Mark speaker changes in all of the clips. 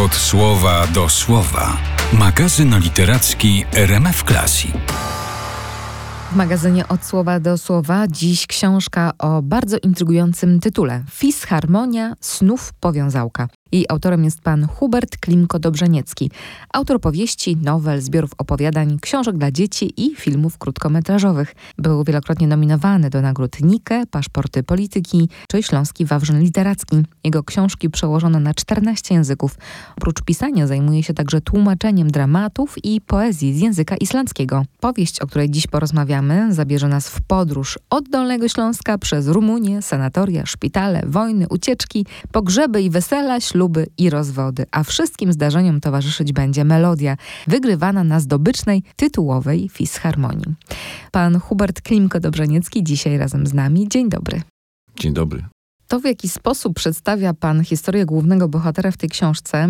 Speaker 1: Od słowa do słowa. Magazyn literacki RMF Classic.
Speaker 2: W magazynie Od Słowa do Słowa dziś książka o bardzo intrygującym tytule Fisharmonia snów powiązałka. Jej autorem jest pan Hubert Klimko-Dobrzeniecki, autor powieści, nowel, zbiorów opowiadań, książek dla dzieci i filmów krótkometrażowych. Był wielokrotnie nominowany do nagród Nike, Paszporty Polityki czy Śląski Wawrzyn Literacki. Jego książki przełożono na 14 języków. Oprócz pisania zajmuje się także tłumaczeniem dramatów i poezji z języka islandzkiego. Powieść, o której dziś porozmawiamy, zabierze nas w podróż od Dolnego Śląska przez Rumunię, sanatoria, szpitale, wojny, ucieczki, pogrzeby i wesela, śluby i rozwody, a wszystkim zdarzeniom towarzyszyć będzie melodia wygrywana na zdobycznej, tytułowej fisharmonii. Pan Hubert Klimko-Dobrzeniecki dzisiaj razem z nami. Dzień dobry.
Speaker 3: Dzień dobry.
Speaker 2: To, w jaki sposób przedstawia Pan historię głównego bohatera w tej książce,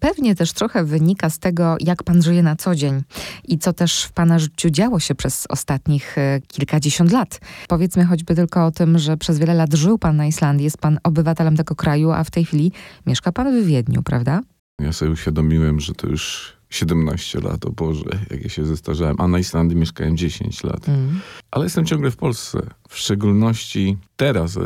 Speaker 2: pewnie też trochę wynika z tego, jak Pan żyje na co dzień i co też w Pana życiu działo się przez ostatnich e, kilkadziesiąt lat. Powiedzmy choćby tylko o tym, że przez wiele lat żył Pan na Islandii, jest Pan obywatelem tego kraju, a w tej chwili mieszka Pan w Wiedniu, prawda?
Speaker 3: Ja sobie uświadomiłem, że to już 17 lat, o Boże, jak ja się zestarzałem. A na Islandii mieszkałem 10 lat. Mm. Ale jestem ciągle w Polsce. W szczególności teraz, e,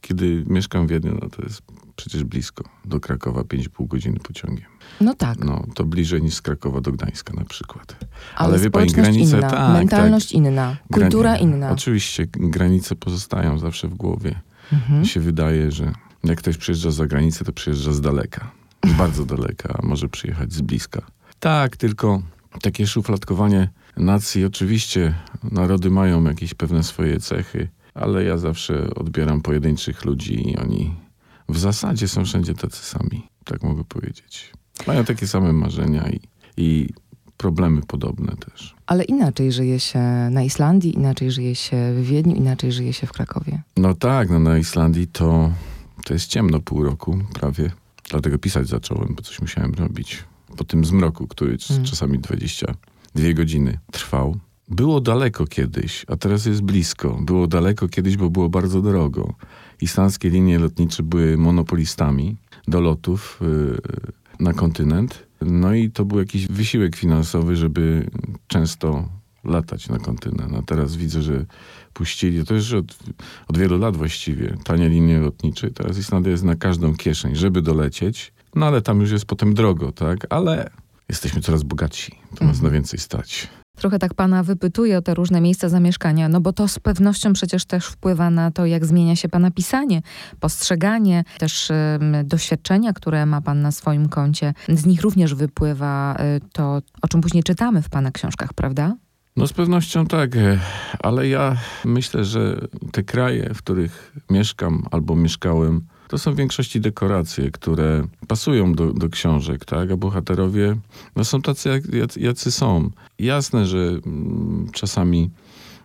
Speaker 3: kiedy mieszkam w Wiedniu, no to jest przecież blisko. Do Krakowa 5,5 godziny pociągiem.
Speaker 2: No tak.
Speaker 3: No, to bliżej niż z Krakowa do Gdańska na przykład.
Speaker 2: Ale, Ale wie pani, granice... Inna, tak, mentalność tak, inna, kultura inna.
Speaker 3: Oczywiście, granice pozostają zawsze w głowie. Mhm. Mi się wydaje, że jak ktoś przyjeżdża za granicę, to przyjeżdża z daleka. Z bardzo daleka, a może przyjechać z bliska. Tak, tylko takie szufladkowanie nacji, oczywiście narody mają jakieś pewne swoje cechy, ale ja zawsze odbieram pojedynczych ludzi i oni w zasadzie są wszędzie tacy sami, tak mogę powiedzieć. Mają takie same marzenia i, i problemy podobne też.
Speaker 2: Ale inaczej żyje się na Islandii, inaczej żyje się w Wiedniu, inaczej żyje się w Krakowie.
Speaker 3: No tak, no na Islandii to, to jest ciemno pół roku prawie. Dlatego pisać zacząłem, bo coś musiałem robić po tym zmroku, który hmm. czasami 22 godziny trwał. Było daleko kiedyś, a teraz jest blisko. Było daleko kiedyś, bo było bardzo drogo. Islandzkie linie lotnicze były monopolistami do lotów yy, na kontynent. No i to był jakiś wysiłek finansowy, żeby często latać na kontynent. A teraz widzę, że puścili, to już od, od wielu lat właściwie, tanie linie lotnicze. Teraz Islandia jest na każdą kieszeń, żeby dolecieć. No ale tam już jest potem drogo, tak? Ale jesteśmy coraz bogatsi. To nas mhm. na więcej stać.
Speaker 2: Trochę tak pana wypytuje o te różne miejsca zamieszkania, no bo to z pewnością przecież też wpływa na to, jak zmienia się pana pisanie, postrzeganie, też y, doświadczenia, które ma pan na swoim koncie. Z nich również wypływa y, to, o czym później czytamy w pana książkach, prawda?
Speaker 3: No z pewnością tak, e, ale ja myślę, że te kraje, w których mieszkam albo mieszkałem, to są w większości dekoracje, które pasują do, do książek, tak? A bohaterowie no, są tacy, jak, jacy są. Jasne, że mm, czasami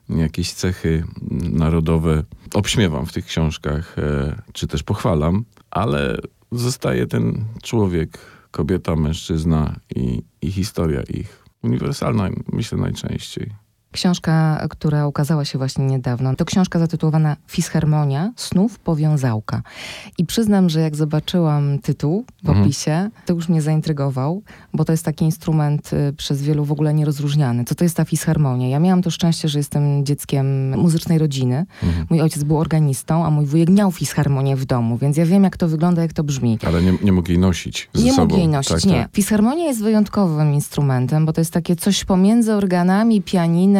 Speaker 3: jakieś cechy narodowe obśmiewam w tych książkach, e, czy też pochwalam, ale zostaje ten człowiek, kobieta, mężczyzna i, i historia ich. Uniwersalna, myślę, najczęściej.
Speaker 2: Książka, która ukazała się właśnie niedawno, to książka zatytułowana Fisharmonia, snów powiązałka. I przyznam, że jak zobaczyłam tytuł w mhm. opisie, to już mnie zaintrygował, bo to jest taki instrument y, przez wielu w ogóle nierozróżniany. Co to jest ta fisharmonia? Ja miałam to szczęście, że jestem dzieckiem muzycznej rodziny. Mhm. Mój ojciec był organistą, a mój wujek miał fisharmonię w domu, więc ja wiem, jak to wygląda, jak to brzmi.
Speaker 3: Ale nie, nie mógł jej nosić ze
Speaker 2: Nie
Speaker 3: sobą.
Speaker 2: mógł jej nosić, tak, nie. Tak. Fisharmonia jest wyjątkowym instrumentem, bo to jest takie coś pomiędzy organami, pianinem,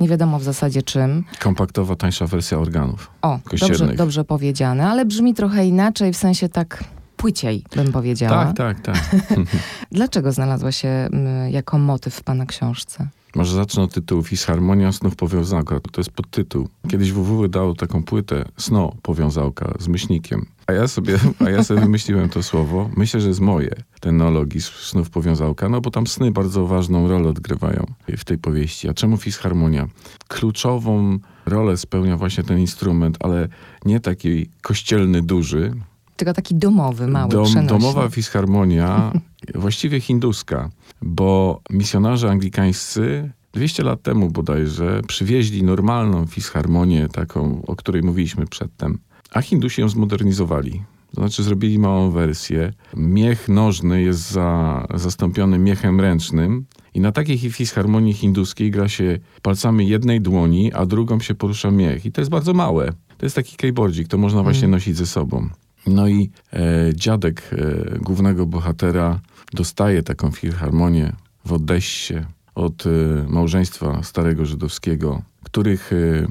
Speaker 2: nie wiadomo w zasadzie czym.
Speaker 3: Kompaktowa, tańsza wersja organów.
Speaker 2: O, dobrze, dobrze powiedziane, ale brzmi trochę inaczej, w sensie tak płyciej, bym powiedziała.
Speaker 3: Tak, tak, tak.
Speaker 2: Dlaczego znalazła się jako motyw w pana książce?
Speaker 3: Może zacznę od tytułu Fisharmonia Snów Powiązałka. To jest podtytuł. Kiedyś WW dał taką płytę Sno Powiązałka z myślnikiem. A ja sobie, a ja sobie wymyśliłem to słowo. Myślę, że jest moje, ten neologizm Snów Powiązałka, no bo tam sny bardzo ważną rolę odgrywają w tej powieści. A czemu Fisharmonia? Kluczową rolę spełnia właśnie ten instrument, ale nie taki kościelny, duży,
Speaker 2: tylko taki domowy, mały, Dom,
Speaker 3: Domowa fisharmonia, właściwie hinduska, bo misjonarze anglikańscy 200 lat temu bodajże przywieźli normalną fisharmonię, taką, o której mówiliśmy przedtem, a Hindusi ją zmodernizowali. To znaczy zrobili małą wersję. Miech nożny jest za, zastąpiony miechem ręcznym i na takiej fisharmonii hinduskiej gra się palcami jednej dłoni, a drugą się porusza miech. I to jest bardzo małe. To jest taki keyboardzik, to można właśnie mm. nosić ze sobą. No i e, dziadek e, głównego bohatera dostaje taką filharmonię w Odessie od e, małżeństwa starego żydowskiego, których e,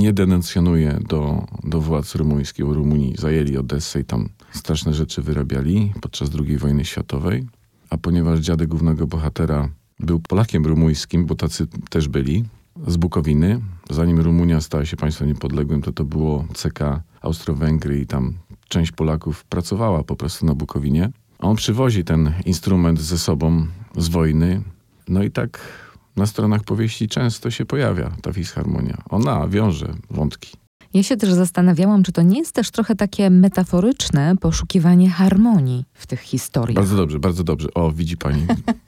Speaker 3: nie denuncjonuje do, do władz rumuńskich. Rumunii zajęli Odessę i tam straszne rzeczy wyrabiali podczas II wojny światowej. A ponieważ dziadek głównego bohatera był Polakiem rumuńskim, bo tacy też byli, z Bukowiny. Zanim Rumunia stała się państwem niepodległym, to to było CK Austro-Węgry i tam część Polaków pracowała po prostu na Bukowinie. On przywozi ten instrument ze sobą z wojny. No i tak na stronach powieści często się pojawia ta fisharmonia. Ona wiąże wątki.
Speaker 2: Ja się też zastanawiałam, czy to nie jest też trochę takie metaforyczne poszukiwanie harmonii w tych historiach.
Speaker 3: Bardzo dobrze, bardzo dobrze. O, widzi pani.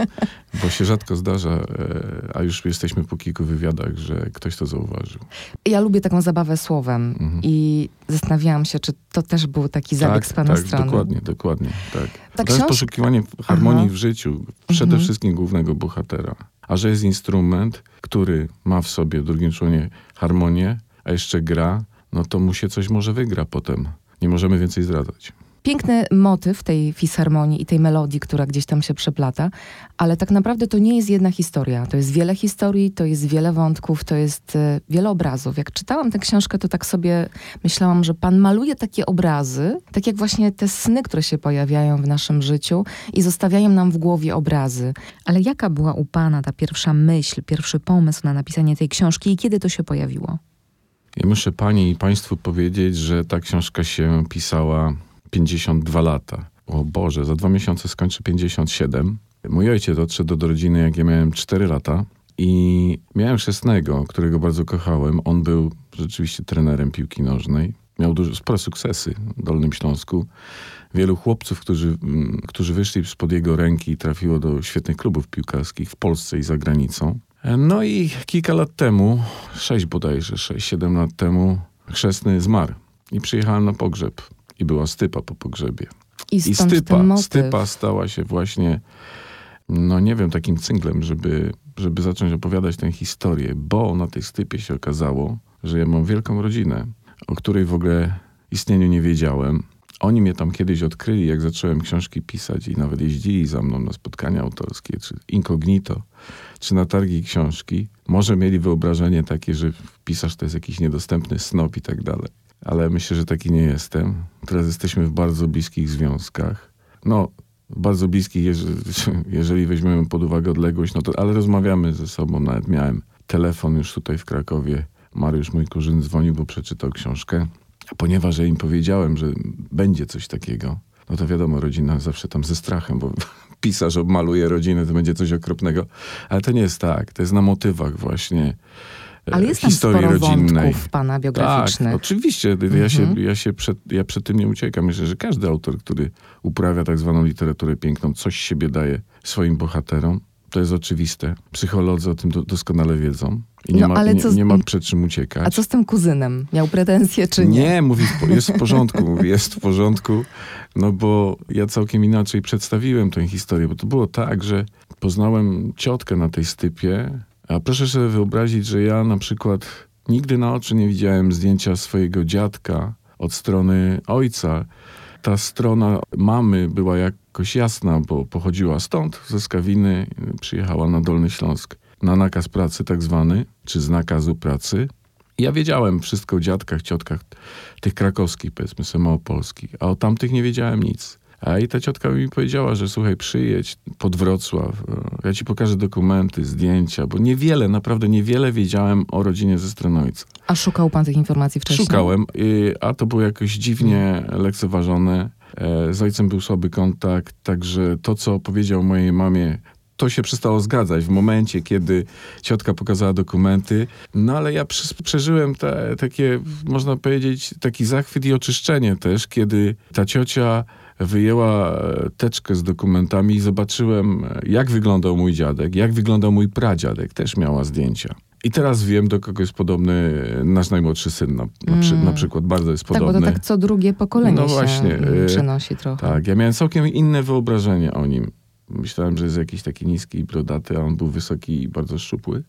Speaker 3: Bo się rzadko zdarza, e, a już jesteśmy po kilku wywiadach, że ktoś to zauważył.
Speaker 2: Ja lubię taką zabawę słowem mhm. i zastanawiałam się, czy to też był taki zabieg
Speaker 3: tak,
Speaker 2: z pana
Speaker 3: tak,
Speaker 2: strony.
Speaker 3: dokładnie, dokładnie. Tak. Ta to książ... jest poszukiwanie harmonii Aha. w życiu, przede mhm. wszystkim głównego bohatera. A że jest instrument, który ma w sobie w drugim członie harmonię, a jeszcze gra, no to mu się coś może wygra potem. Nie możemy więcej zdradzać.
Speaker 2: Piękny motyw tej fisharmonii i tej melodii, która gdzieś tam się przeplata, ale tak naprawdę to nie jest jedna historia. To jest wiele historii, to jest wiele wątków, to jest e, wiele obrazów. Jak czytałam tę książkę, to tak sobie myślałam, że pan maluje takie obrazy, tak jak właśnie te sny, które się pojawiają w naszym życiu i zostawiają nam w głowie obrazy. Ale jaka była u pana ta pierwsza myśl, pierwszy pomysł na napisanie tej książki i kiedy to się pojawiło?
Speaker 3: Ja muszę pani i państwu powiedzieć, że ta książka się pisała 52 lata. O Boże, za dwa miesiące skończy 57. Mój ojciec odszedł do rodziny, jak ja miałem 4 lata. I miałem chrzestnego, którego bardzo kochałem. On był rzeczywiście trenerem piłki nożnej. Miał dużo, spore sukcesy w Dolnym Śląsku. Wielu chłopców, którzy, mm, którzy wyszli spod jego ręki, trafiło do świetnych klubów piłkarskich w Polsce i za granicą. No i kilka lat temu, sześć bodajże, sześć, siedem lat temu, chrzestny zmarł. I przyjechałem na pogrzeb. I była stypa po pogrzebie.
Speaker 2: I, I stypa,
Speaker 3: stypa stała się właśnie, no nie wiem, takim cynglem, żeby, żeby zacząć opowiadać tę historię, bo na tej stypie się okazało, że ja mam wielką rodzinę, o której w ogóle istnieniu nie wiedziałem. Oni mnie tam kiedyś odkryli, jak zacząłem książki pisać i nawet jeździli za mną na spotkania autorskie, czy incognito, czy na targi książki. Może mieli wyobrażenie takie, że pisarz to jest jakiś niedostępny snop i tak dalej. Ale myślę, że taki nie jestem. Teraz jesteśmy w bardzo bliskich związkach. No, bardzo bliskich, jeżeli, jeżeli weźmiemy pod uwagę odległość, no to, ale rozmawiamy ze sobą. Nawet miałem telefon już tutaj w Krakowie. Mariusz, mój kurzyn, dzwonił, bo przeczytał książkę. Ponieważ ja im powiedziałem, że będzie coś takiego, no to wiadomo, rodzina zawsze tam ze strachem, bo pisarz obmaluje rodzinę, to będzie coś okropnego. Ale to nie jest tak. To jest na motywach właśnie
Speaker 2: e, ale jest historii tam sporo rodzinnej. wątków pana biograficznych.
Speaker 3: Tak, oczywiście. Mhm. Ja, się, mhm. ja, się przed, ja przed tym nie uciekam. Myślę, że każdy autor, który uprawia tak zwaną literaturę piękną, coś siebie daje swoim bohaterom. To jest oczywiste. Psycholodzy o tym do, doskonale wiedzą. I nie, no, ma, nie, z... nie ma przed czym uciekać.
Speaker 2: A co z tym kuzynem? Miał pretensje czy nie?
Speaker 3: Nie, mówi, jest w porządku. mówi, jest w porządku. No bo ja całkiem inaczej przedstawiłem tę historię. Bo to było tak, że poznałem ciotkę na tej stypie. A proszę sobie wyobrazić, że ja na przykład nigdy na oczy nie widziałem zdjęcia swojego dziadka od strony ojca. Ta strona mamy była jakoś jasna, bo pochodziła stąd, ze Skawiny, przyjechała na Dolny Śląsk na nakaz pracy tak zwany, czy z nakazu pracy. ja wiedziałem wszystko o dziadkach, ciotkach tych krakowskich, powiedzmy sobie małopolskich, a o tamtych nie wiedziałem nic. A i ta ciotka mi powiedziała, że słuchaj, przyjedź pod Wrocław, ja ci pokażę dokumenty, zdjęcia, bo niewiele, naprawdę niewiele wiedziałem o rodzinie ze strony ojca.
Speaker 2: A szukał pan tych informacji wcześniej?
Speaker 3: Szukałem, a to było jakoś dziwnie lekceważone. E, z ojcem był słaby kontakt, także to, co powiedział mojej mamie, to się przestało zgadzać w momencie, kiedy ciotka pokazała dokumenty. No ale ja przeżyłem te, takie, można powiedzieć, taki zachwyt i oczyszczenie też, kiedy ta ciocia wyjęła e, teczkę z dokumentami i zobaczyłem, e, jak wyglądał mój dziadek, jak wyglądał mój pradziadek, też miała zdjęcia. I teraz wiem, do kogo jest podobny nasz najmłodszy syn. Na, na, przy,
Speaker 2: Mm.
Speaker 3: na przykład bardzo jest
Speaker 2: Tak,
Speaker 3: podobny.
Speaker 2: bo to tak co drugie pokolenie
Speaker 3: No właśnie,
Speaker 2: mm, przenosi trochę.
Speaker 3: Tak, ja miałem całkiem inne wyobrażenie o nim. Myślałem, że jest jakiś taki niski i brodaty, a on był wysoki i bardzo szczupły.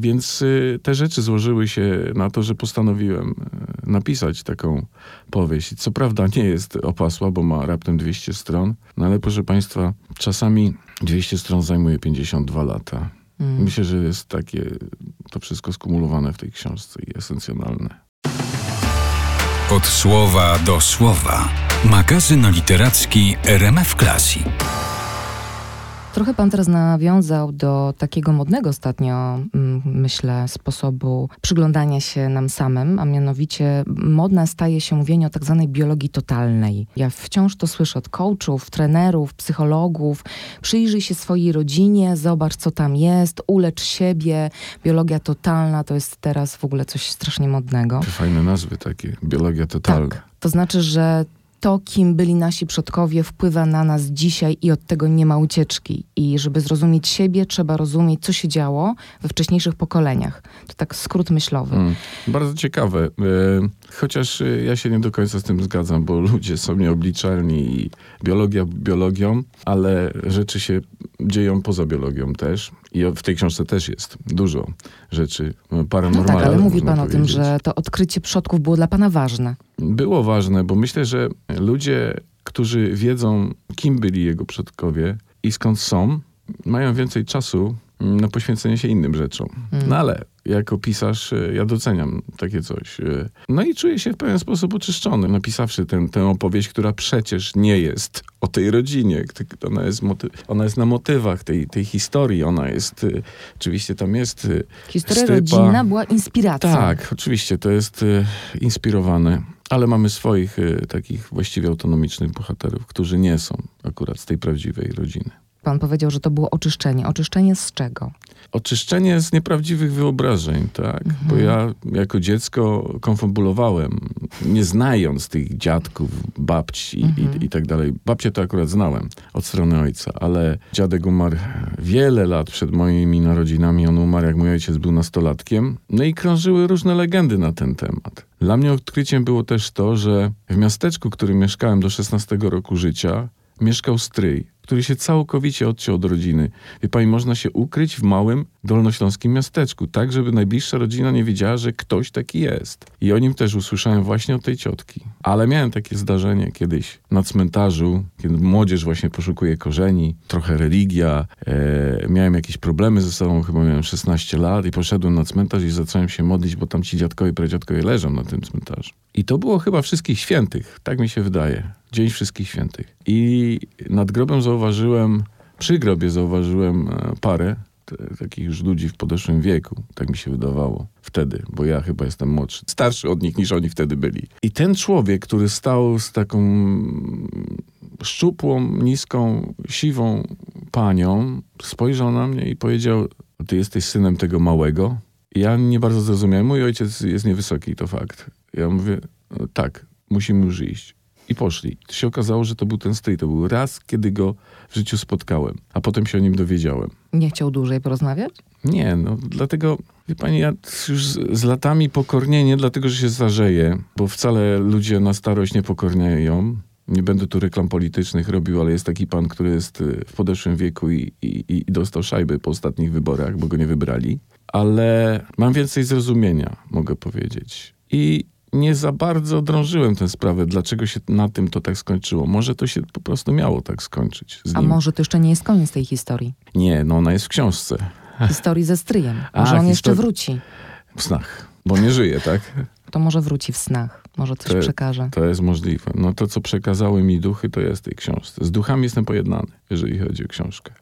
Speaker 3: Więc y, te rzeczy złożyły się na to, że postanowiłem y, napisać taką powieść. Co prawda nie jest opasła, bo ma raptem 200 stron, no ale proszę Państwa, czasami 200 stron zajmuje 52 lata.
Speaker 2: Mm.
Speaker 3: Myślę, że jest takie to wszystko skumulowane w tej książce i esencjonalne.
Speaker 1: Od słowa do słowa. Magazyn literacki RMF Classic.
Speaker 2: Trochę pan teraz nawiązał do takiego modnego ostatnio, mm, myślę, sposobu przyglądania się nam samym, a mianowicie modne staje się mówienie o tak zwanej biologii totalnej. Ja wciąż to słyszę od coachów, trenerów, psychologów. Przyjrzyj się swojej rodzinie, zobacz co tam jest, ulecz siebie. Biologia totalna to jest teraz w ogóle coś strasznie modnego.
Speaker 3: Te fajne nazwy takie, biologia totalna.
Speaker 2: Tak. To znaczy, że to, kim byli nasi przodkowie, wpływa na nas dzisiaj i od tego nie ma ucieczki. I żeby zrozumieć siebie, trzeba rozumieć, co się działo we wcześniejszych pokoleniach. To tak skrót myślowy.
Speaker 3: Mm, bardzo ciekawe. E, chociaż e, ja się nie do końca z tym zgadzam, bo ludzie są nieobliczalni i biologia biologią, ale rzeczy się dzieją poza biologią też. I w tej książce też jest dużo rzeczy
Speaker 2: No
Speaker 3: paranormalnych.
Speaker 2: tak, ale mówi pan o tym,
Speaker 3: powiedzieć.
Speaker 2: że to odkrycie przodków było dla pana ważne.
Speaker 3: Było ważne, bo myślę, że ludzie, którzy wiedzą, kim byli jego przodkowie i skąd są, mają więcej czasu na poświęcenie się innym rzeczom.
Speaker 2: Mm.
Speaker 3: No ale jako pisarz e, ja doceniam takie coś. e. No i czuję się w pewien sposób oczyszczony, napisawszy tę, tę opowieść, która przecież nie jest o tej rodzinie. Ona jest, moty- ona jest na motywach tej, tej historii. Ona jest, e, oczywiście tam jest
Speaker 2: Historia
Speaker 3: Stypa.
Speaker 2: rodzinna była inspiracją.
Speaker 3: tak, oczywiście, to jest inspirowane, ale mamy swoich takich właściwie autonomicznych bohaterów, którzy nie są akurat z tej prawdziwej rodziny.
Speaker 2: Pan powiedział, że to było oczyszczenie. Oczyszczenie z czego?
Speaker 3: Oczyszczenie z nieprawdziwych wyobrażeń, tak? Bo ja jako dziecko konfabulowałem, nie znając tych dziadków, babci i, i, i tak dalej. Babcię to akurat znałem od strony ojca, ale dziadek umarł wiele lat przed moimi narodzinami. On umarł, jak mój ojciec był nastolatkiem. No i krążyły różne legendy na ten temat. Dla mnie odkryciem było też to, że w miasteczku, w którym mieszkałem do 16 roku życia, mieszkał stryj, który się całkowicie odciął od rodziny. Wie pani, można się ukryć w małym dolnośląskim miasteczku, tak żeby najbliższa rodzina nie wiedziała, że ktoś taki jest. I o nim też usłyszałem właśnie od tej ciotki. Ale miałem takie zdarzenie kiedyś na cmentarzu, kiedy młodzież właśnie poszukuje korzeni, trochę religia. E, miałem jakieś problemy ze sobą, chyba miałem 16 lat i poszedłem na cmentarz i zacząłem się modlić, bo tam ci dziadkowie pradziadkowie leżą na tym cmentarzu. I to było chyba wszystkich świętych, tak mi się wydaje. Dzień Wszystkich Świętych. I nad grobem zauważyłem, przy grobie zauważyłem e, parę t- takich już ludzi w podeszłym wieku. Tak mi się wydawało wtedy, bo ja chyba jestem młodszy, starszy od nich niż oni wtedy byli. I ten człowiek, który stał z taką szczupłą, niską, siwą panią, spojrzał na mnie i powiedział: Ty jesteś synem tego małego? Ja nie bardzo zrozumiałem. Mój ojciec jest niewysoki, to fakt. Ja mówię: "No Tak, musimy już iść. I poszli. To się okazało, że to był ten stryj. To był raz, kiedy go w życiu spotkałem, a potem się o nim dowiedziałem.
Speaker 2: Nie chciał dłużej porozmawiać?
Speaker 3: Nie, no dlatego, wie pani, ja już z, z latami pokornie, nie dlatego, że się starzeję, bo wcale ludzie na starość nie pokornieją. Nie będę tu reklam politycznych robił, ale jest taki pan, który jest y, w podeszłym wieku i, i, i dostał szajby po ostatnich wyborach, bo go nie wybrali. Ale mam więcej zrozumienia, mogę powiedzieć. I nie za bardzo drążyłem tę sprawę, dlaczego się na tym to tak skończyło. Może to się po prostu miało tak skończyć
Speaker 2: A może to jeszcze nie jest koniec tej historii?
Speaker 3: Nie, no ona jest w książce.
Speaker 2: Historii ze stryjem.
Speaker 3: A,
Speaker 2: Może on jeszcze wróci.
Speaker 3: W snach, bo nie żyje, tak?
Speaker 2: To może wróci w snach. Może coś
Speaker 3: To-
Speaker 2: przekaże.
Speaker 3: To jest możliwe. No to, co przekazały mi duchy, to jest w tej książce. Z duchami jestem pojednany, jeżeli chodzi o książkę.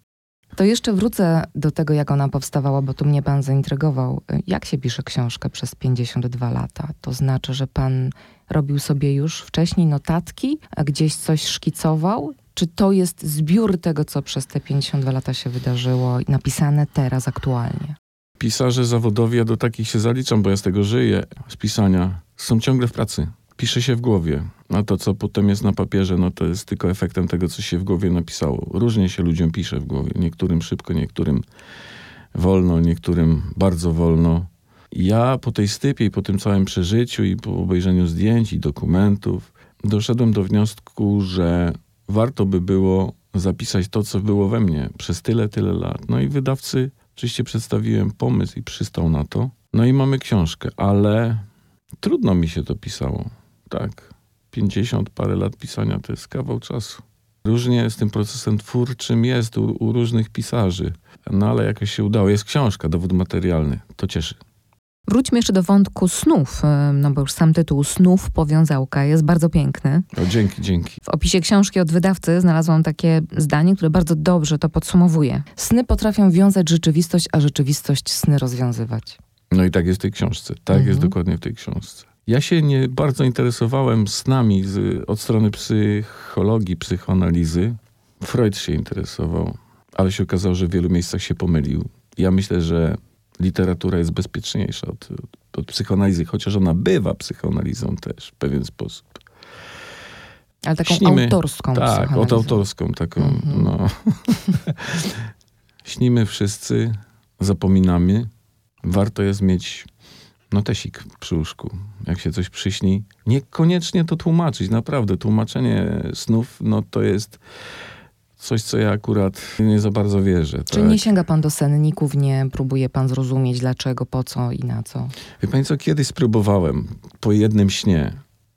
Speaker 2: To jeszcze wrócę do tego, jak ona powstawała, bo tu mnie pan zaintrygował. Jak się pisze książkę przez 52 lata? To znaczy, że pan robił sobie już wcześniej notatki, a gdzieś coś szkicował? Czy to jest zbiór tego, co przez te 52 lata się wydarzyło i napisane teraz aktualnie?
Speaker 3: Pisarze zawodowi, ja do takich się zaliczam, bo ja z tego żyję, z pisania, są ciągle w pracy. Pisze się w głowie, a to, co potem jest na papierze, no to jest tylko efektem tego, co się w głowie napisało. Różnie się ludziom pisze w głowie. Niektórym szybko, niektórym wolno, niektórym bardzo wolno. Ja po tej stypie i po tym całym przeżyciu i po obejrzeniu zdjęć i dokumentów doszedłem do wniosku, że warto by było zapisać to, co było we mnie przez tyle, tyle lat. No i wydawcy, oczywiście przedstawiłem pomysł i przystał na to. No i mamy książkę, ale trudno mi się to pisało. Tak, 50 parę lat pisania to jest kawał czasu. Różnie z tym procesem twórczym jest u, u różnych pisarzy, no ale jakoś się udało. Jest książka, dowód materialny. To cieszy.
Speaker 2: Wróćmy jeszcze do wątku snów, no bo już sam tytuł Snów, powiązałka jest bardzo piękny.
Speaker 3: O, dzięki, dzięki.
Speaker 2: W opisie książki od wydawcy znalazłam takie zdanie, które bardzo dobrze to podsumowuje. Sny potrafią wiązać rzeczywistość, a rzeczywistość sny rozwiązywać.
Speaker 3: No i tak jest w tej książce. Tak mhm. jest dokładnie w tej książce. Ja się nie bardzo interesowałem snami z, od strony psychologii, psychoanalizy. Freud się interesował, ale się okazało, że w wielu miejscach się pomylił. Ja myślę, że literatura jest bezpieczniejsza od, od psychoanalizy, chociaż ona bywa psychoanalizą też w pewien sposób.
Speaker 2: Ale taką Śnimy, autorską
Speaker 3: Tak, od autorską taką, mhm. no. Śnimy wszyscy, zapominamy. Warto jest mieć notesik przy łóżku. Jak się coś przyśni, niekoniecznie to tłumaczyć. Naprawdę, tłumaczenie snów, no to jest coś, co ja akurat nie za bardzo wierzę.
Speaker 2: Tak? nie sięga pan do senników, nie próbuje pan zrozumieć dlaczego, po co i na co?
Speaker 3: Wie pani co, kiedyś spróbowałem po jednym śnie,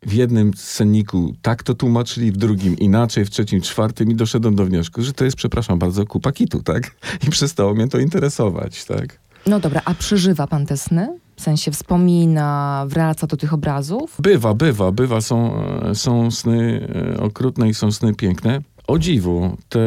Speaker 3: w jednym senniku tak to tłumaczyli, w drugim inaczej, w trzecim, czwartym i doszedłem do wniosku, że to jest, przepraszam bardzo, kupa kitu, tak? I przestało mnie to interesować, tak?
Speaker 2: No dobra, a przeżywa pan te sny? W sensie wspomina, wraca do tych obrazów?
Speaker 3: Bywa, bywa, bywa. Są, e, są sny e, okrutne i są sny piękne. O dziwu, te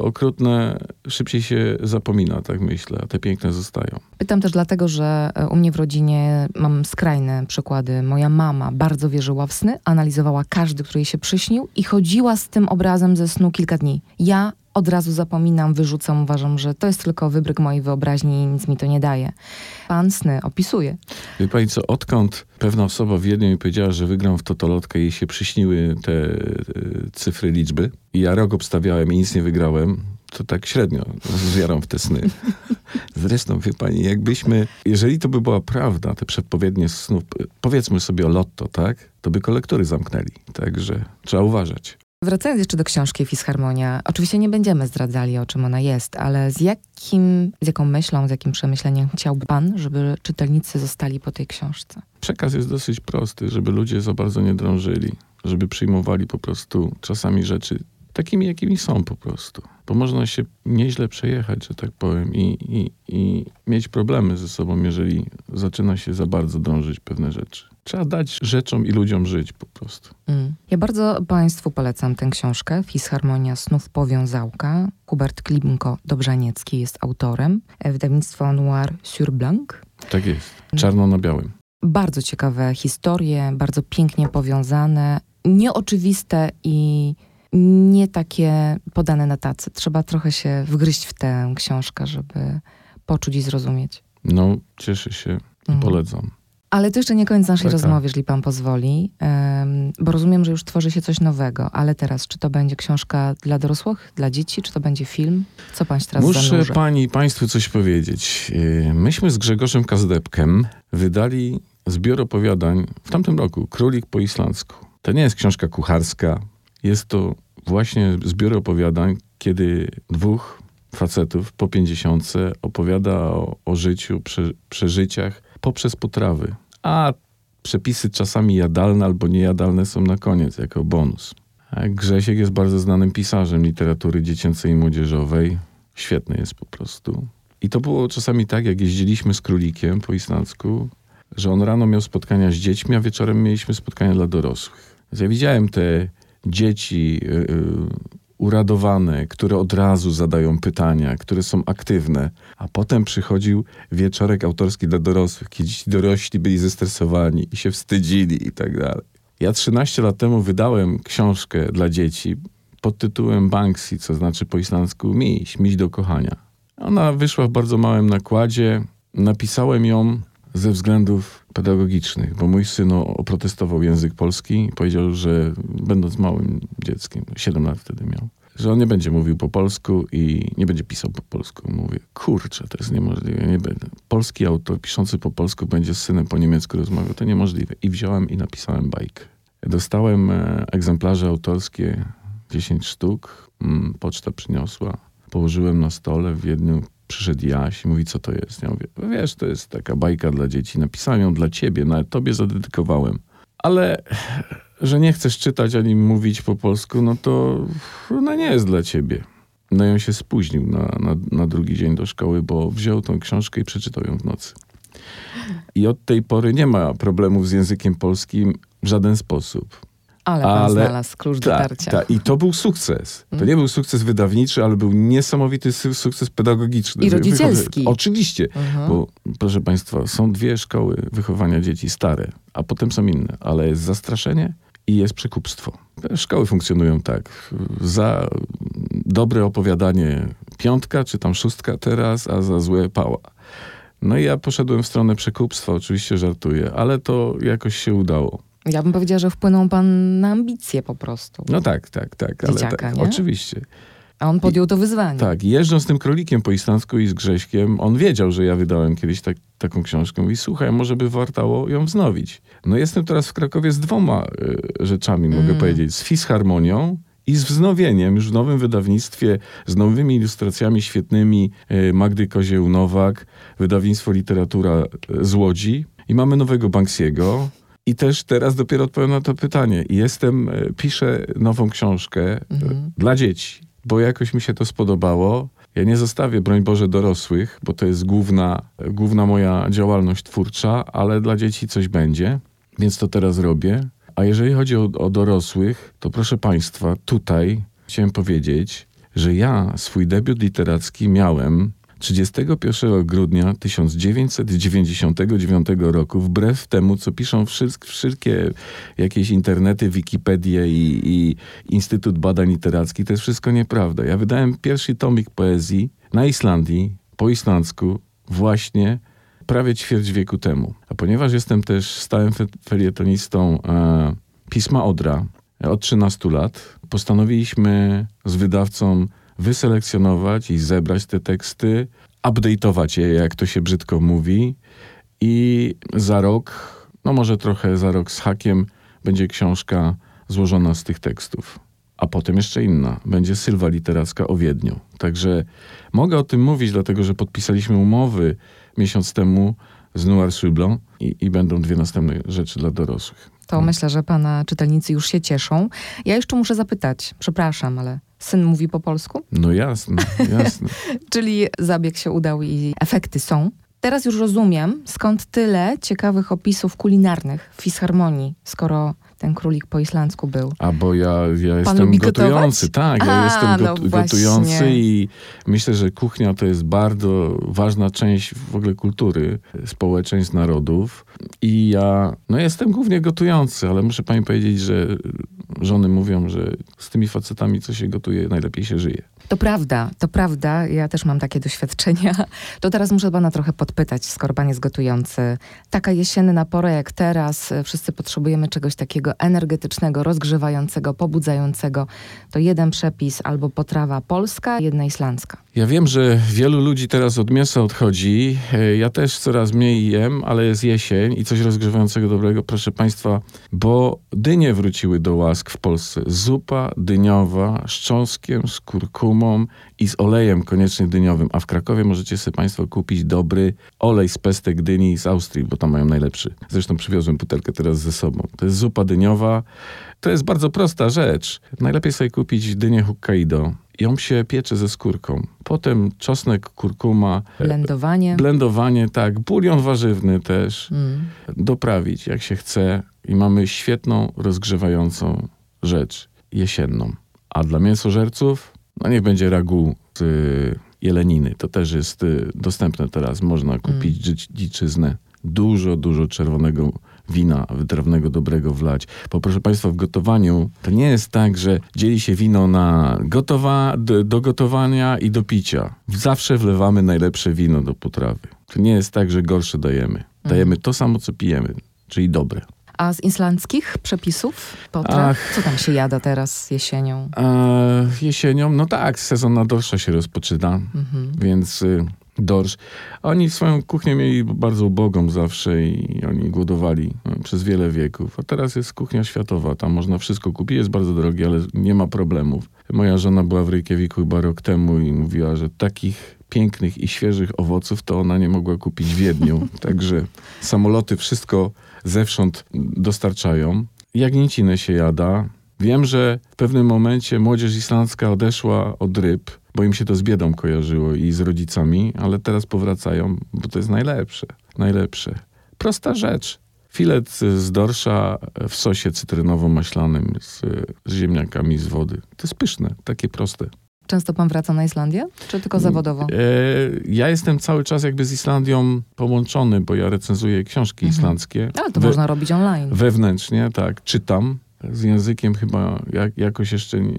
Speaker 3: okrutne szybciej się zapomina, tak myślę, a te piękne zostają.
Speaker 2: Pytam też dlatego, że e, u mnie w rodzinie mam skrajne przykłady. Moja mama bardzo wierzyła w sny, analizowała każdy, który jej się przyśnił i chodziła z tym obrazem ze snu kilka dni. Ja od razu zapominam, wyrzucam, uważam, że to jest tylko wybryk mojej wyobraźni i nic mi to nie daje. Pan sny opisuje.
Speaker 3: Wie pani co, odkąd pewna osoba w Wiedniu mi powiedziała, że wygram w totolotkę i się przyśniły te cyfry, liczby i ja rok obstawiałem i nic nie wygrałem, to tak średnio zjaram w te sny. Zresztą, wie pani, jakbyśmy, jeżeli to by była prawda, te przepowiednie snów, powiedzmy sobie o lotto, tak, to by kolektory zamknęli. Także trzeba uważać.
Speaker 2: Wracając jeszcze do książki Fisharmonia, oczywiście nie będziemy zdradzali, o czym ona jest, ale z jakim, z jaką myślą, z jakim przemyśleniem chciałby pan, żeby czytelnicy zostali po tej książce?
Speaker 3: Przekaz jest dosyć prosty, żeby ludzie za bardzo nie drążyli, żeby przyjmowali po prostu czasami rzeczy takimi, jakimi są po prostu. Bo można się nieźle przejechać, że tak powiem, i, i, i mieć problemy ze sobą, jeżeli zaczyna się za bardzo dążyć pewne rzeczy. Trzeba dać rzeczom i ludziom żyć po prostu.
Speaker 2: Mm. Ja bardzo Państwu polecam tę książkę, Fisharmonia Snów Powiązałka. Hubert Klimko-Dobrzaniecki jest autorem. Wydawnictwo Noir sur Blanc.
Speaker 3: Tak jest, czarno na białym.
Speaker 2: Bardzo ciekawe historie, bardzo pięknie powiązane, nieoczywiste i nie takie podane na tacy. Trzeba trochę się wgryźć w tę książkę, żeby poczuć i zrozumieć.
Speaker 3: No, cieszę się i mhm. polecam.
Speaker 2: Ale to jeszcze nie koniec naszej Taka. rozmowy, jeżeli pan pozwoli, um, bo rozumiem, że już tworzy się coś nowego, ale teraz, czy to będzie książka dla dorosłych, dla dzieci, czy to będzie film? Co pan teraz
Speaker 3: Muszę pani i państwu coś powiedzieć. Y, myśmy z Grzegorzem Kazdepkiem wydali zbiór opowiadań w tamtym roku, Królik po islandzku. To nie jest książka kucharska, jest to właśnie zbiór opowiadań, kiedy dwóch facetów po pięćdziesiątce opowiada o, o życiu, prze, przeżyciach poprzez potrawy. A przepisy czasami jadalne albo niejadalne są na koniec, jako bonus. Grzesiek jest bardzo znanym pisarzem literatury dziecięcej i młodzieżowej. Świetny jest po prostu. I to było czasami tak, jak jeździliśmy z królikiem po islandzku, że on rano miał spotkania z dziećmi, a wieczorem mieliśmy spotkania dla dorosłych. Więc ja widziałem te dzieci yy, uradowane, które od razu zadają pytania, które są aktywne. A potem przychodził wieczorek autorski dla dorosłych, kiedy ci dorośli byli zestresowani i się wstydzili i tak dalej. Ja 13 lat temu wydałem książkę dla dzieci pod tytułem Banksy, co znaczy po islandzku miś, miś do kochania. Ona wyszła w bardzo małym nakładzie. Napisałem ją ze względów pedagogicznych, bo mój syn oprotestował język polski i powiedział, że będąc małym dzieckiem, 7 lat wtedy miał, że on nie będzie mówił po polsku i nie będzie pisał po polsku. Mówię, kurczę, to jest niemożliwe. Nie będę. Polski autor piszący po polsku będzie z synem po niemiecku rozmawiał. To niemożliwe. I wziąłem i napisałem bajkę. Dostałem e, egzemplarze autorskie, 10 sztuk. Mm, poczta przyniosła. Położyłem na stole w Wiedniu. Przyszedł Jaś i mówi, co to jest? Ja mówię, wiesz, to jest taka bajka dla dzieci. Napisałem ją dla ciebie, nawet tobie zadedykowałem. Ale że nie chcesz czytać ani mówić po polsku, no to ona nie jest dla ciebie. No i on się spóźnił na, na, na drugi dzień do szkoły, bo wziął tą książkę i przeczytał ją w nocy. I od tej pory nie ma problemów z językiem polskim w żaden sposób.
Speaker 2: Ale pan ale, znalazł klucz do
Speaker 3: tak,
Speaker 2: tarcia.
Speaker 3: Tak, i to był sukces. To nie był sukces wydawniczy, ale był niesamowity sukces pedagogiczny.
Speaker 2: I rodzicielski.
Speaker 3: Oczywiście, mhm. bo proszę państwa, są dwie szkoły wychowania dzieci stare, a potem są inne, ale jest zastraszenie i jest przekupstwo. Szkoły funkcjonują tak. Za dobre opowiadanie piątka, czy tam szóstka teraz, a za złe pała. No i ja poszedłem w stronę przekupstwa, oczywiście żartuję, ale to jakoś się udało.
Speaker 2: Ja bym powiedziała, że wpłynął pan na ambicje po prostu.
Speaker 3: No tak, tak, tak. Ale Dzieciaka, tak, oczywiście.
Speaker 2: A on podjął to wyzwanie.
Speaker 3: Tak, jeżdżąc tym krolikiem po islandzku i z Grześkiem, on wiedział, że ja wydałem kiedyś tak, taką książkę i słuchaj, może by warto ją wznowić. No jestem teraz w Krakowie z dwoma y, rzeczami, mogę mm. powiedzieć. Z Fisharmonią i z wznowieniem już w nowym wydawnictwie, z nowymi ilustracjami świetnymi y, Magdy Kozieł-Nowak, wydawnictwo Literatura z Łodzi. I mamy nowego Banksiego, i też teraz dopiero odpowiem na to pytanie. Jestem, e, piszę nową książkę e, mhm. dla dzieci, bo jakoś mi się to spodobało. Ja nie zostawię, broń Boże, dorosłych, bo to jest główna, główna moja działalność twórcza, ale dla dzieci coś będzie, więc to teraz robię. A jeżeli chodzi o, o dorosłych, to proszę Państwa, tutaj chciałem powiedzieć, że ja swój debiut literacki miałem 31 grudnia 1999 roku, wbrew temu, co piszą wszystkie jakieś internety, Wikipedie i, i Instytut Badań Literackich, to jest wszystko nieprawda. Ja wydałem pierwszy tomik poezji na Islandii, po islandzku, właśnie prawie ćwierć wieku temu. A ponieważ jestem też stałym felietonistą e, Pisma Odra od 13 lat, postanowiliśmy z wydawcą wyselekcjonować i zebrać te teksty, update'ować je, jak to się brzydko mówi. I za rok, no może trochę za rok z hakiem, będzie książka złożona z tych tekstów. A potem jeszcze inna. Będzie Sylwa Literacka o Wiedniu. Także mogę o tym mówić, dlatego że podpisaliśmy umowy miesiąc temu z Noir Sublon i, i będą dwie następne rzeczy dla dorosłych.
Speaker 2: To myślę, że pana czytelnicy już się cieszą. Ja jeszcze muszę zapytać, przepraszam, ale Syn mówi po polsku?
Speaker 3: No jasne, jasne.
Speaker 2: Czyli zabieg się udał i efekty są. Teraz już rozumiem, skąd tyle ciekawych opisów kulinarnych w Fisharmonii, skoro ten królik po islandzku był.
Speaker 3: A bo ja, ja jestem gotujący, tak, ja A, jestem no gotujący i myślę, że kuchnia to jest bardzo ważna część w ogóle kultury społeczeństw, narodów. I ja, no jestem głównie gotujący, ale muszę pani powiedzieć, że żony mówią, że z tymi facetami, co się gotuje, najlepiej się żyje.
Speaker 2: To prawda, to prawda. Ja też mam takie doświadczenia. To teraz muszę pana trochę podpytać, skoro pan jest gotujący. Taka jesienna pora jak teraz, wszyscy potrzebujemy czegoś takiego energetycznego, rozgrzewającego, pobudzającego. To jeden przepis albo potrawa polska, jedna islandzka.
Speaker 3: Ja wiem, że wielu ludzi teraz od mięsa odchodzi. E, ja też coraz mniej jem, ale jest jesień i coś rozgrzewającego dobrego, proszę Państwa, bo dynie wróciły do łask w Polsce. Zupa dyniowa z cząstkiem, z kurkumą i z olejem koniecznie dyniowym. A w Krakowie możecie sobie Państwo kupić dobry olej z pestek dyni z Austrii, bo tam mają najlepszy. Zresztą przywiozłem butelkę teraz ze sobą. To jest zupa dyniowa. To jest bardzo prosta rzecz. Najlepiej sobie kupić dynię Hokkaido ją się piecze ze skórką. Potem czosnek, kurkuma.
Speaker 2: Blendowanie.
Speaker 3: Blendowanie, tak. Bulion warzywny też. Mm. Doprawić jak się chce. I mamy świetną, rozgrzewającą rzecz jesienną. A dla mięsożerców, no niech będzie ragu z y, jeleniny. To też jest y, dostępne teraz. Można kupić mm. dziczyznę. Dużo, dużo czerwonego wina wytrawnego, dobrego wlać. Bo proszę Państwa, w gotowaniu to nie jest tak, że dzieli się wino na gotowa, do, do gotowania i do picia. Zawsze wlewamy najlepsze wino do potrawy. To nie jest tak, że gorsze dajemy. Dajemy to samo, co pijemy, czyli dobre.
Speaker 2: A z islandzkich przepisów? Potraw? Co tam się jada teraz jesienią?
Speaker 3: Jesienią, no tak, sezon na dorsza się rozpoczyna,
Speaker 2: Mhm.
Speaker 3: więc y, dorsz. Oni swoją kuchnię mieli bardzo ubogą zawsze i oni głodowali y, przez wiele wieków. A teraz jest kuchnia światowa, tam można wszystko kupić, jest bardzo drogie, ale nie ma problemów. Moja żona była w Reykjaviku chyba rok temu i mówiła, że takich pięknych i świeżych owoców to ona nie mogła kupić w Wiedniu. Także samoloty wszystko zewsząd dostarczają. Jagnięcinę się jada. Wiem, że w pewnym momencie młodzież islandzka odeszła od ryb, bo im się to z biedą kojarzyło i z rodzicami, ale teraz powracają, bo to jest najlepsze. Najlepsze. Prosta rzecz. Filet z dorsza w sosie cytrynowo-maślanym z, z ziemniakami z wody. To jest pyszne, takie proste.
Speaker 2: Często pan wraca na Islandię? Czy tylko zawodowo?
Speaker 3: E, ja jestem cały czas jakby z Islandią połączony, bo ja recenzuję książki
Speaker 2: Mhm.
Speaker 3: islandzkie.
Speaker 2: Ale to
Speaker 3: We-
Speaker 2: można robić online.
Speaker 3: Wewnętrznie, tak, czytam. Z językiem chyba jak, jakoś jeszcze nie-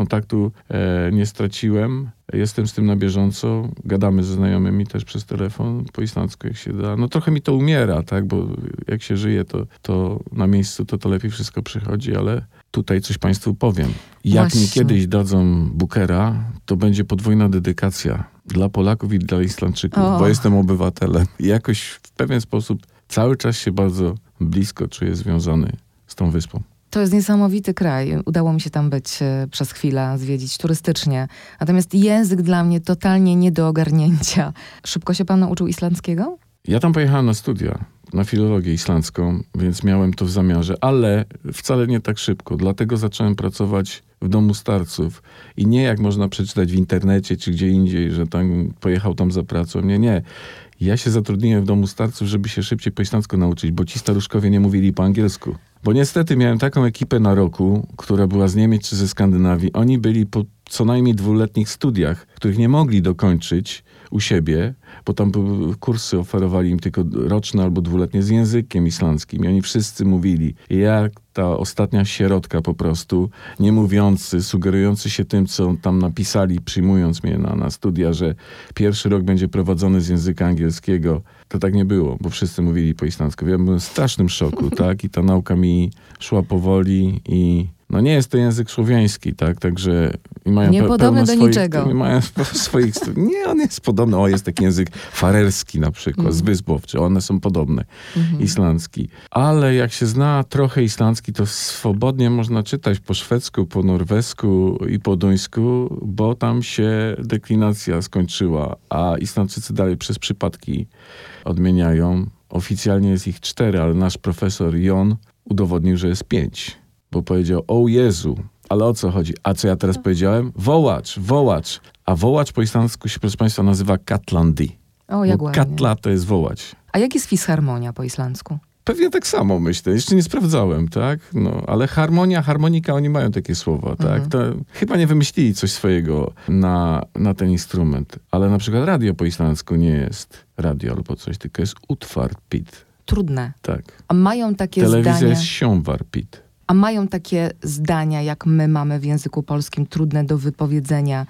Speaker 3: kontaktu e, nie straciłem. Jestem z tym na bieżąco. Gadamy ze znajomymi też przez telefon po islandzku, jak się da. No trochę mi to umiera, tak, bo jak się żyje, to, to na miejscu to, to lepiej wszystko przychodzi, ale tutaj coś Państwu powiem. Jak mi
Speaker 2: Właśnie.
Speaker 3: kiedyś dadzą Bookera, to będzie podwójna dedykacja dla Polaków i dla Islandczyków,
Speaker 2: O.
Speaker 3: bo jestem obywatelem. I jakoś w pewien sposób cały czas się bardzo blisko czuję związany z tą wyspą.
Speaker 2: To jest niesamowity kraj. Udało mi się tam być e, przez chwilę, zwiedzić turystycznie. Natomiast język dla mnie totalnie nie do ogarnięcia. Szybko się pan nauczył islandzkiego?
Speaker 3: Ja tam pojechałem na studia, na filologię islandzką, więc miałem to w zamiarze, ale wcale nie tak szybko. Dlatego zacząłem pracować w domu starców. I nie jak można przeczytać w internecie czy gdzie indziej, że tam pojechał tam za pracą. Nie, nie. Ja się zatrudniłem w domu starców, żeby się szybciej po islandzku nauczyć, bo ci staruszkowie nie mówili po angielsku. Bo niestety miałem taką ekipę na roku, która była z Niemiec czy ze Skandynawii. Oni byli po co najmniej dwuletnich studiach, których nie mogli dokończyć u siebie, bo tam kursy oferowali im tylko roczne albo dwuletnie z językiem islandzkim. I oni wszyscy mówili, jak ta ostatnia sierotka po prostu, nie mówiący, sugerujący się tym, co tam napisali, przyjmując mnie na, na studia, że pierwszy rok będzie prowadzony z języka angielskiego. To tak nie było, bo wszyscy mówili po islandzku. Ja byłem w strasznym szoku, tak? I ta nauka mi szła powoli i no nie jest to język słowiański, tak? Także i mają pe-
Speaker 2: Niepodobny
Speaker 3: pełno
Speaker 2: do
Speaker 3: swoich,
Speaker 2: niczego.
Speaker 3: Mają swoich... Nie, on jest podobny. O, jest taki język farerski na przykład, z Wysp Owczych. One są podobne. Islandzki. Ale jak się zna trochę islandzki, to swobodnie można czytać po szwedzku, po norwesku i po duńsku, bo tam się deklinacja skończyła, a Islandczycy dalej przez przypadki odmieniają. Oficjalnie jest ich cztery, ale nasz profesor Jon udowodnił, że jest pięć. Bo powiedział, o Jezu, ale o co chodzi? A co ja teraz powiedziałem? Wołacz, wołacz. A wołacz po islandzku się, proszę Państwa, nazywa Katlandi.
Speaker 2: O, jak ładnie.
Speaker 3: katla to jest wołać.
Speaker 2: A jak jest fisharmonia po islandzku?
Speaker 3: Pewnie tak samo myślę. Jeszcze nie sprawdzałem, tak? No, ale harmonia, harmonika, oni mają takie słowa, tak? To chyba nie wymyślili coś swojego na, na ten instrument. Ale na przykład radio po islandzku nie jest radio albo coś, tylko jest utwarpit.
Speaker 2: Trudne.
Speaker 3: Tak.
Speaker 2: A mają takie
Speaker 3: Telewizja
Speaker 2: zdania,
Speaker 3: jest sjónvarpit.
Speaker 2: A mają takie zdania, jak my mamy w języku polskim, trudne do wypowiedzenia,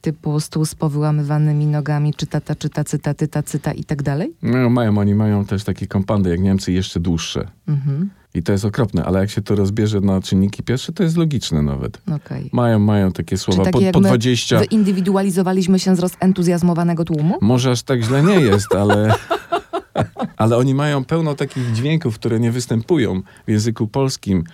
Speaker 2: typu stół z powyłamywanymi nogami, czytata, czyta, cyta, tyta, cyta i tak dalej?
Speaker 3: No, mają, oni mają też takie kompandy jak Niemcy, jeszcze dłuższe.
Speaker 2: Mhm,
Speaker 3: I to jest okropne, ale jak się to rozbierze na czynniki pierwsze, to jest logiczne nawet.
Speaker 2: okej.
Speaker 3: Mają, mają takie słowa
Speaker 2: takie
Speaker 3: po, po
Speaker 2: my
Speaker 3: 20.
Speaker 2: Wyindywidualizowaliśmy się z rozentuzjazmowanego tłumu?
Speaker 3: Może aż tak źle nie jest, ale, ale oni mają pełno takich dźwięków, które nie występują w języku polskim,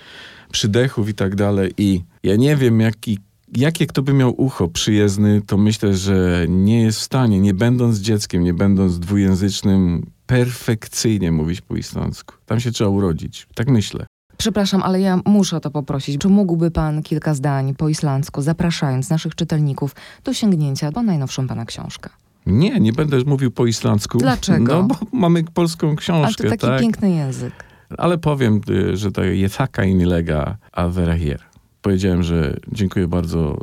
Speaker 3: przydechów i tak dalej. I ja nie wiem, jaki, jakie kto by miał ucho przyjezdny, to myślę, że nie jest w stanie, nie będąc dzieckiem, nie będąc dwujęzycznym, perfekcyjnie mówić po islandzku. Tam się trzeba urodzić. Tak myślę.
Speaker 2: Przepraszam, ale ja muszę o to poprosić. Czy mógłby pan kilka zdań po islandzku, zapraszając naszych czytelników do sięgnięcia po najnowszą pana książkę?
Speaker 3: Nie, nie będę mówił po islandzku.
Speaker 2: Dlaczego?
Speaker 3: No bo mamy polską
Speaker 2: Ale
Speaker 3: książkę,
Speaker 2: to taki
Speaker 3: tak?
Speaker 2: piękny język.
Speaker 3: Ale powiem, y, że to jest taka inlega a vera hier. Powiedziałem, że dziękuję bardzo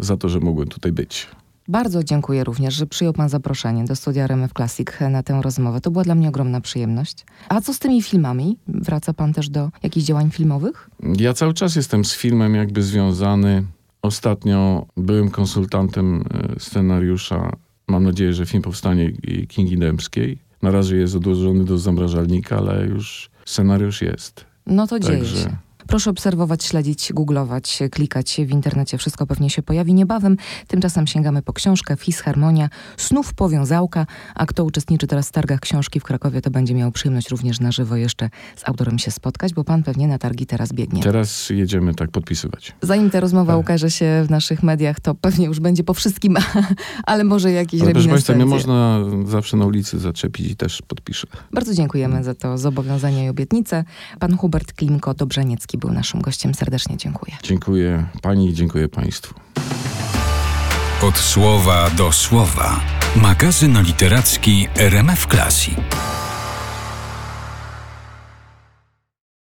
Speaker 3: y, za to, że mogłem tutaj być.
Speaker 2: Bardzo dziękuję również, że przyjął pan zaproszenie do studia RMF Classic na tę rozmowę. To była dla mnie ogromna przyjemność. A co z tymi filmami? Wraca pan też do jakichś działań filmowych?
Speaker 3: Ja cały czas jestem z filmem jakby związany. Ostatnio byłem konsultantem y, scenariusza. Mam nadzieję, że film powstanie Kingi Dębskiej. Na razie jest odłożony do zamrażalnika, ale już scenariusz jest.
Speaker 2: No to dzieje
Speaker 3: Także-
Speaker 2: się. Proszę obserwować, śledzić, googlować, klikać w internecie. Wszystko pewnie się pojawi niebawem. Tymczasem sięgamy po książkę Fisharmonia, Snów Powiązałka. A kto uczestniczy teraz w targach książki w Krakowie, to będzie miał przyjemność również na żywo jeszcze z autorem się spotkać, bo pan pewnie na targi teraz biegnie.
Speaker 3: Teraz jedziemy tak podpisywać.
Speaker 2: Zanim ta rozmowa
Speaker 3: Tak.
Speaker 2: ukaże się w naszych mediach, to pewnie już będzie po wszystkim, ale może jakieś
Speaker 3: Ale proszę Państwa, mnie można zawsze na ulicy zaczepić i też podpiszę.
Speaker 2: Bardzo dziękujemy za to zobowiązanie i obietnicę. Pan Hubert Klimko-Dobrzeniecki był naszym gościem. Serdecznie dziękuję.
Speaker 3: Dziękuję Pani i dziękuję Państwu.
Speaker 1: Od słowa do słowa. Magazyn literacki RMF Classic.